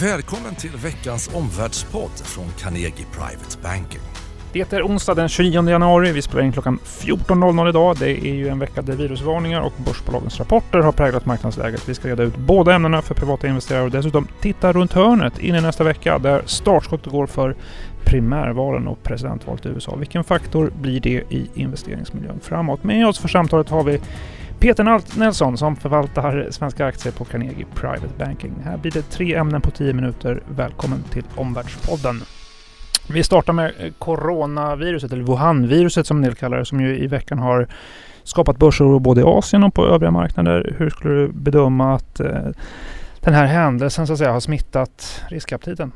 Välkommen till veckans omvärldspodd från Carnegie Private Banking. Det är onsdag den 29 januari. Vi spelar in klockan 14.00 idag. Det är ju en vecka där virusvarningar och börsbolagens rapporter har präglat marknadsläget. Vi ska reda ut båda ämnena för privata investerare och dessutom titta runt hörnet in i nästa vecka där startskottet går för primärvalen och presidentvalet i USA. Vilken faktor blir det i investeringsmiljön framåt? Med oss för samtalet har vi Peter Nelson som förvaltar svenska aktier på Carnegie Private Banking. Här blir det tre ämnen på tio minuter. Välkommen till Omvärldspodden. Vi startar med coronaviruset, eller Wuhan-viruset som en del kallar det, som ju i veckan har skapat börsoro både i Asien och på övriga marknader. Hur skulle du bedöma att eh, den här händelsen så att säga har smittat riskaptiten?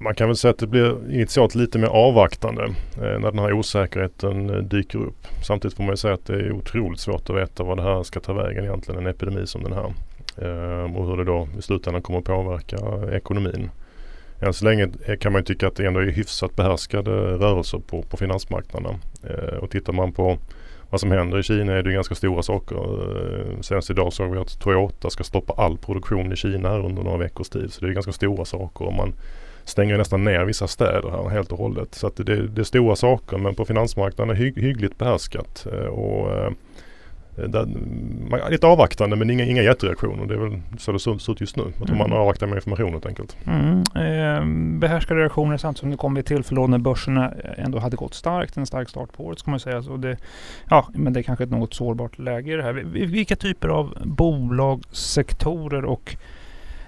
Man kan väl säga att det blir initialt lite mer avvaktande eh, när den här osäkerheten eh, dyker upp. Samtidigt får man ju säga att det är otroligt svårt att veta vad det här ska ta vägen egentligen, en epidemi som den här. Eh, och hur det då i slutändan kommer att påverka ekonomin. Än så länge eh, kan man ju tycka att det ändå är hyfsat behärskade rörelser på, på finansmarknaderna. Eh, och tittar man på vad som händer i Kina är det ganska stora saker. Ehm, senast idag såg vi att Toyota ska stoppa all produktion i Kina under några veckors tid. Så det är ganska stora saker. Och man stänger nästan ner vissa städer här helt och hållet. Så att det, det är stora saker men på finansmarknaden är hy, hyggligt behärskat. Eh, och, eh, där, man är lite avvaktande men inga, inga jättereaktioner. Det är väl så det ser ut just nu. Jag tror mm. man avvaktar med information helt enkelt. Mm. Eh, behärskade reaktioner samtidigt som det kom vid tillfälle när börserna ändå hade gått starkt. En stark start på året ska man säga. Så det, ja, men det är kanske ett något sårbart läge i det här. Vilka typer av bolag, sektorer och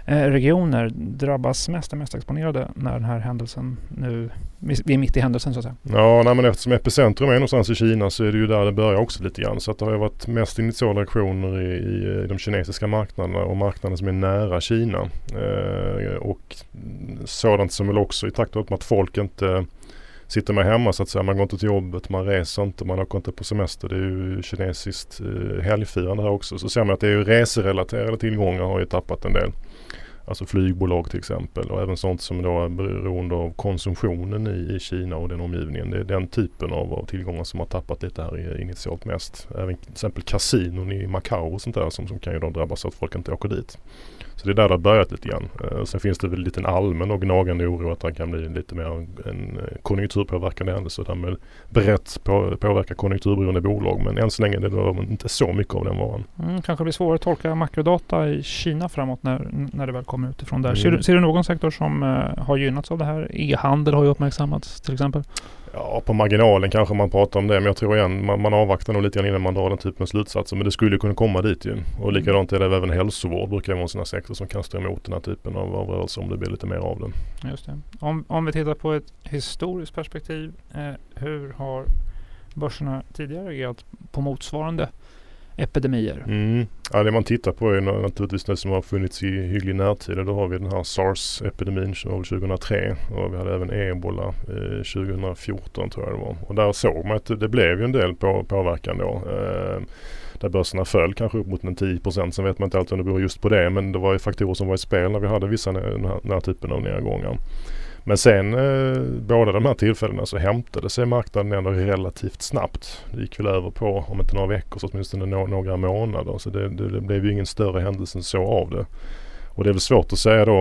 Eh, regioner drabbas mest, är mest exponerade när den här händelsen nu, vi är mitt i händelsen så att säga? Ja, nej, men eftersom epicentrum är någonstans i Kina så är det ju där det börjar också lite grann. Så att det har ju varit mest initiala reaktioner i, i, de kinesiska marknaderna och marknader som är nära Kina. Eh, och sådant som väl också i takt med att folk inte sitter man hemma så att säga. Man går inte till jobbet, man reser inte, man åker inte på semester. Det är ju kinesiskt eh, helgfirande här också. Så ser man att det är ju reserelaterade tillgångar har ju tappat en del. Alltså flygbolag till exempel och även sånt som då är beroende av konsumtionen i, i Kina och den omgivningen. Det är den typen av, av tillgångar som har tappat lite här initialt mest. Även till exempel kasinon i Macao och sånt där som, som kan ju då drabbas av att folk inte åker dit. Så det är där det har börjat lite grann. Uh, sen finns det väl lite en allmän och gnagande oro att det kan bli lite mer en konjunkturpåverkande händelse. Därmed brett på, påverka konjunkturberoende bolag. Men än så länge det inte så mycket av den varan. Mm, kanske blir svårare att tolka makrodata i Kina framåt när, när det väl kommer utifrån där. Mm. Ser, du, ser du någon sektor som uh, har gynnats av det här? E-handel har ju uppmärksammats till exempel. Ja, på marginalen kanske man pratar om det. Men jag tror igen, man, man avvaktar nog lite grann innan man drar den typen av slutsatser. Men det skulle kunna komma dit ju. Och mm. likadant är det även hälsovård brukar vara en sån här sektor som kan stå emot den här typen av, av rörelse om det blir lite mer av den. Just det. Om, om vi tittar på ett historiskt perspektiv. Eh, hur har börserna tidigare agerat på motsvarande epidemier. Mm. Ja, det man tittar på är naturligtvis det som har funnits i hygglig närtid. Då har vi den här sars-epidemin som var 2003 och vi hade även ebola eh, 2014 tror jag det var. Och där såg man att det blev ju en del på, påverkan då. Eh, där börserna föll kanske upp mot en 10 procent. Sen vet man inte alltid om det beror just på det men det var ju faktorer som var i spel när vi hade vissa den här, den här typen av nedgångar. Men sen eh, båda de här tillfällena så hämtade sig marknaden ändå relativt snabbt. Det gick väl över på, om inte några veckor så åtminstone no några månader. Så det, det, det, blev ju ingen större händelse än så av det. Och det är väl svårt att säga då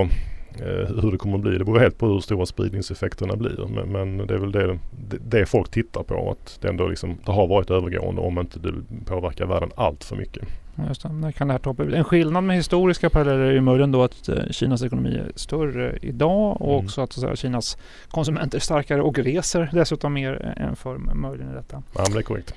eh, hur det kommer att bli. Det beror helt på hur stora spridningseffekterna blir. Men, men det är väl det, det, det, folk tittar på. Att det ändå liksom, det har varit övergående om inte det påverkar världen allt för mycket. Just det, det kan det här toppa En skillnad med historiska paralleller är ju möjligen då att eh, Kinas ekonomi är större idag och mm. också att, att säga, Kinas konsumenter är starkare och reser dessutom mer än förr möjligen i detta. Ja, det är korrekt.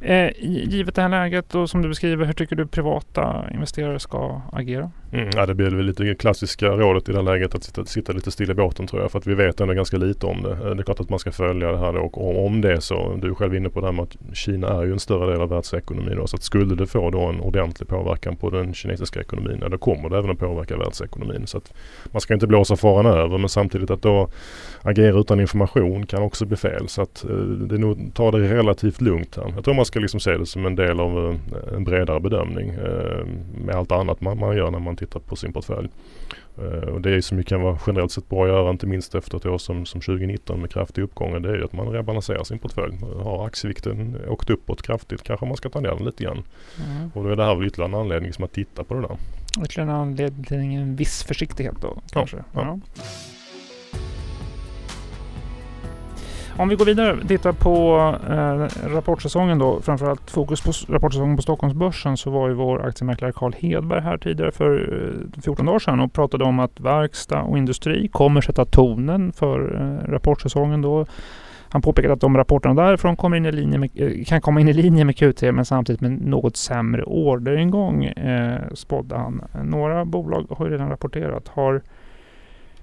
Eh, givet det här läget och som du beskriver, hur tycker du privata investerare ska agera? Mm, ja, det blir väl lite klassiska rådet i det här läget att sitta, sitta, lite still i båten tror jag. För att vi vet ändå ganska lite om det. Eh, det är klart att man ska följa det här och om det så, du är själv inne på det här med att Kina är ju en större del av världsekonomin. Då, så att skulle det få då en ordentlig påverkan på den kinesiska ekonomin, ja, då kommer det även att påverka världsekonomin. Så att man ska inte blåsa faran över men samtidigt att då agera utan information kan också bli fel. Så att eh, det nog, ta det relativt lugnt här. Jag tror man ska liksom se det som en del av eh, en bredare bedömning med allt annat man, man gör när man tittar på sin portfölj. Uh, och det som kan vara generellt sett bra att göra, inte minst efter ett år som, som 2019 med kraftig uppgång. Det är ju att man rebalanserar sin portfölj. Har aktievikten åkt uppåt kraftigt kanske man ska ta ner den lite grann. Mm. Och då är det här väl ytterligare en anledning som att titta på det där. Ytterligare en anledning en viss försiktighet då kanske. Ja, ja. Om vi går vidare och tittar på eh, rapportsäsongen då, framförallt fokus på rapportsäsongen på Stockholmsbörsen så var ju vår aktiemäklare Carl Hedberg här tidigare för eh, 14 dagar sedan och pratade om att verkstad och industri kommer sätta tonen för eh, rapportsäsongen då. Han påpekade att de rapporterna därifrån kommer in i linje med, eh, kan komma in i linje med Q3 men samtidigt med något sämre orderingång eh, spådde han. Några bolag har ju redan rapporterat. Har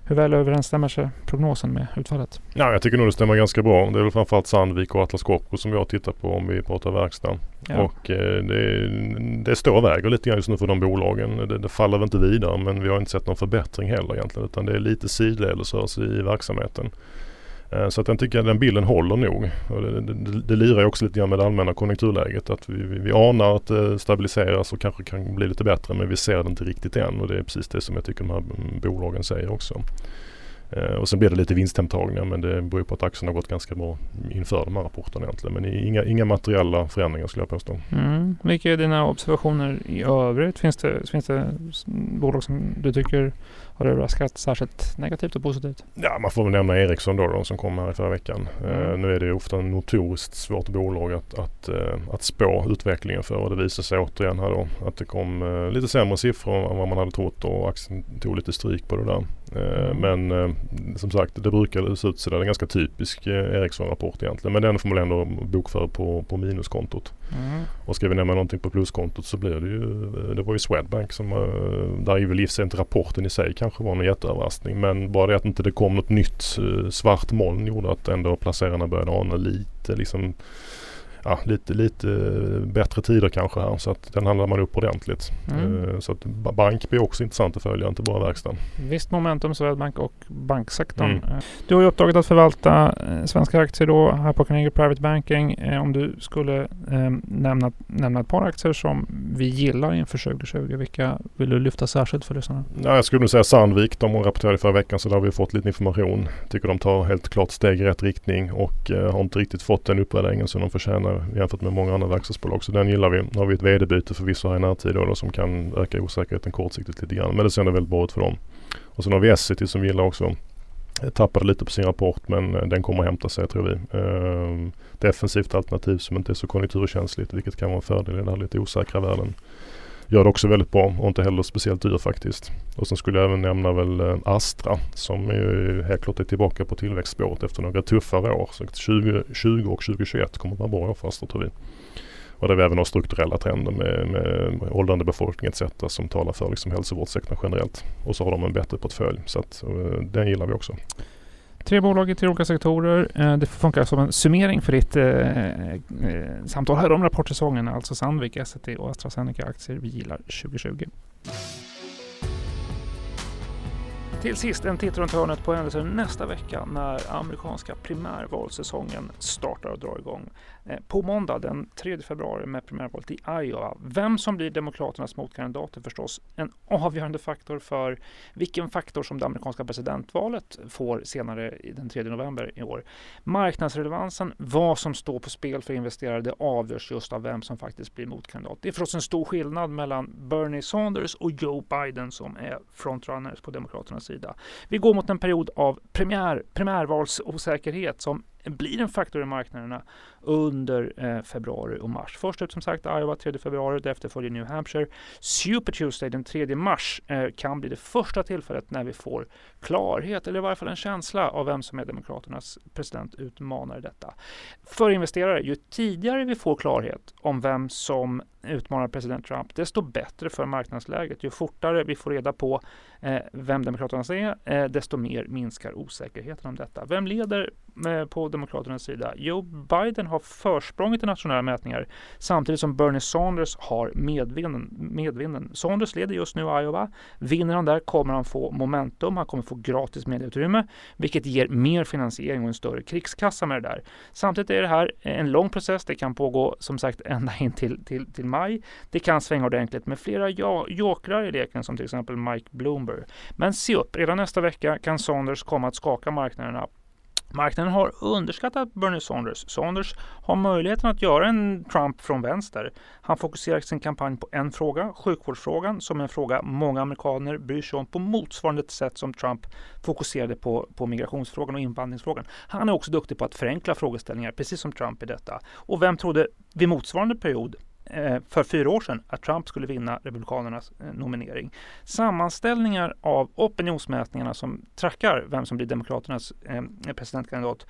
hur väl överensstämmer sig prognosen med utfallet? Ja, jag tycker nog det stämmer ganska bra. Det är väl framförallt Sandvik och Atlas Copco som jag tittar på om vi pratar verkstad. Ja. Och eh, det, det står och väger lite grann just nu för de bolagen. Det, det, faller väl inte vidare men vi har inte sett någon förbättring heller egentligen utan det är lite sidledesrörelse i verksamheten. Eh, så att jag tycker att den bilden håller nog. Och det, det, det lirar också lite grann med det allmänna konjunkturläget. Att vi, vi, vi anar att det stabiliseras och kanske kan bli lite bättre men vi ser det inte riktigt än. Och det är precis det som jag tycker de här bolagen säger också. Eh, och sen blir det lite vinsthemtagningar men det beror på att aktien har gått ganska bra inför de här rapporterna egentligen. Men inga, inga materiella förändringar skulle jag påstå. Mm. Vilka är dina observationer i övrigt? Finns det, finns det bolag som du tycker har överraskat särskilt negativt och positivt? Ja, man får väl nämna Ericsson då, då som kom här i förra veckan. Mm. Uh, nu är det ju ofta en notoriskt svårt bolag att, att, uh, att spå utvecklingen för och det visar sig återigen här då att det kom uh, lite sämre siffror än vad man hade trott och aktien tog lite stryk på det där. Mm. Men som sagt, det brukar se ut sådär. Det är en ganska typisk Ericsson-rapport egentligen. Men den får man ändå bokföra på, på minuskontot. Mm. Och ska vi nämna någonting på pluskontot så blir det ju, det var ju Swedbank som, där är väl i inte rapporten i sig kanske var någon jätteöverraskning. Men bara det att inte det kom något nytt eh, svart moln gjorde att ändå placerarna började ana lite liksom ja, lite, lite bättre tider kanske här så att den handlar man upp ordentligt. Mm. Eh, så att bank blir också intressant att följa, inte bara verkstaden. Visst momentum Swedbank och banksektorn. Mm. Eh, du har ju uppdraget att förvalta eh, svenska aktier då här på Carnegie Private Banking. Om du skulle nämna, nämna ett par aktier som vi gillar inför 2020, vilka vill du lyfta särskilt för lyssnarna? Ja, jag skulle nog säga Sandvik. De rapporterade förra veckan så där har vi fått lite information. Tycker de tar helt klart steg i rätt riktning och eh, har inte riktigt fått den uppvärderingen som de förtjänar jämfört med många andra verkstadsbolag. Så den gillar vi. Nu har vi ett vd-byte förvisso här i närtid då, då, som kan öka osäkerheten kortsiktigt lite grann. Men det ser ändå väldigt bra ut för dem. Och sen har vi Essity som vi gillar också. Tappade lite på sin rapport men eh, den kommer att hämta sig tror vi. Ehm, defensivt alternativ som inte är så konjunkturkänsligt vilket kan vara en fördel i den här lite osäkra världen. Gör det också väldigt bra och inte heller speciellt dyr faktiskt. Och sen skulle jag även nämna väl eh, Astra som är helt klart är tillbaka på tillväxtspåret efter några tuffare år. Så 2020 och 2021 kommer att vara bra år för Astra tror vi. Och där vi även har strukturella trender med, med åldrande befolkning etc. som talar för liksom hälsovårdssektorn generellt. Och så har de en bättre portfölj så att, eh, den gillar vi också. Tre bolag i tre olika sektorer. Eh, det funkar som en summering för ditt eh, eh, samtal här om rapportsäsongen. Alltså Sandvik, Essity och AstraZeneca-aktier vi gillar 2020. Till sist en titt runt hörnet på händelser nästa vecka när amerikanska primärvalssäsongen startar och drar igång. Eh, på måndag den 3 februari med primärvalet i Iowa. Vem som blir Demokraternas motkandidat är förstås en avgörande faktor för vilken faktor som det amerikanska presidentvalet får senare den 3 november i år. Marknadsrelevansen, vad som står på spel för investerare, det avgörs just av vem som faktiskt blir motkandidat. Det är förstås en stor skillnad mellan Bernie Sanders och Joe Biden som är frontrunners på Demokraternas sida. Vi går mot en period av primär, primärvalsosäkerhet som blir en faktor i marknaderna under eh, februari och mars. Först ut som sagt Iowa 3 februari, därefter följer New Hampshire. Super Tuesday den 3 mars eh, kan bli det första tillfället när vi får klarhet, eller i varje fall en känsla av vem som är Demokraternas presidentutmanare i detta. För investerare, ju tidigare vi får klarhet om vem som utmanar president Trump, desto bättre för marknadsläget. Ju fortare vi får reda på eh, vem Demokraterna är, eh, desto mer minskar osäkerheten om detta. Vem leder eh, på Demokraternas sida? Joe Biden har försprånget i nationella mätningar samtidigt som Bernie Sanders har medvinden. medvinden. Sanders leder just nu Iowa. Vinner han där kommer han få momentum. Han kommer få gratis medieutrymme, vilket ger mer finansiering och en större krigskassa med det där. Samtidigt är det här en lång process. Det kan pågå som sagt ända in till, till, till maj. Det kan svänga ordentligt med flera jokrar i leken som till exempel Mike Bloomberg. Men se upp, redan nästa vecka kan Sanders komma att skaka marknaderna Marknaden har underskattat Bernie Sanders. Sanders har möjligheten att göra en Trump från vänster. Han fokuserar sin kampanj på en fråga, sjukvårdsfrågan, som är en fråga många amerikaner bryr sig om på motsvarande sätt som Trump fokuserade på, på migrationsfrågan och invandringsfrågan. Han är också duktig på att förenkla frågeställningar, precis som Trump i detta. Och vem trodde vid motsvarande period Eh, för fyra år sedan att Trump skulle vinna Republikanernas eh, nominering. Sammanställningar av opinionsmätningarna som trackar vem som blir Demokraternas eh, presidentkandidat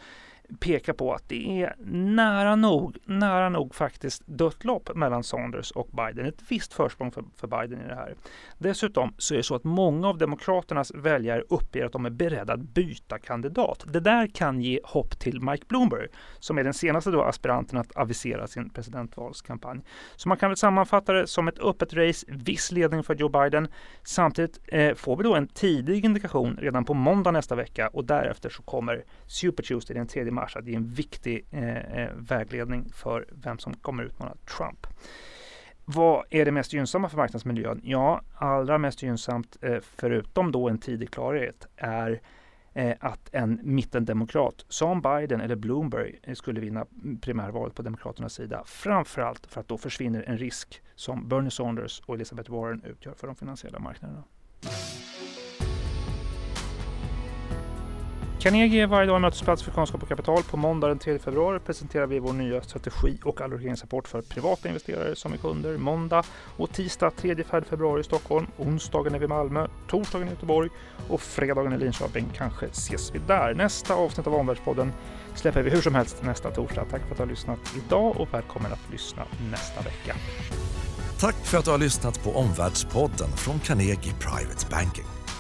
pekar på att det är nära nog, nära nog faktiskt dött lopp mellan Sanders och Biden. Ett visst försprång för, för Biden i det här. Dessutom så är det så att många av Demokraternas väljare uppger att de är beredda att byta kandidat. Det där kan ge hopp till Mike Bloomberg som är den senaste då aspiranten att avisera sin presidentvalskampanj. Så man kan väl sammanfatta det som ett öppet race, viss ledning för Joe Biden. Samtidigt eh, får vi då en tidig indikation redan på måndag nästa vecka och därefter så kommer Super Tuesday den 3 mars att ge en viktig eh, eh vägledning för vem som kommer utmana Trump. Vad är det mest gynnsamma för marknadsmiljön? Ja, allra mest gynnsamt, eh, förutom då en tidig klarhet, är eh, att en mittendemokrat som Biden eller Bloomberg eh, skulle vinna primärvalet på Demokraternas sida. Framförallt för att då försvinner en risk som Bernie Sanders och Elizabeth Warren utgör för de finansiella marknaderna. Carnegie är varje dag en mötesplats för kunskap och kapital. På måndag den 3 februari presenterar vi vår nya strategi och allokeringsrapport för privata investerare som är kunder. Måndag och tisdag 3-4 februari i Stockholm. Onsdagen är vi i Malmö, torsdagen i Göteborg och fredagen i Linköping. Kanske ses vi där. Nästa avsnitt av Omvärldspodden släpper vi hur som helst nästa torsdag. Tack för att du har lyssnat idag och välkommen att lyssna nästa vecka. Tack för att du har lyssnat på Omvärldspodden från Carnegie Private Banking.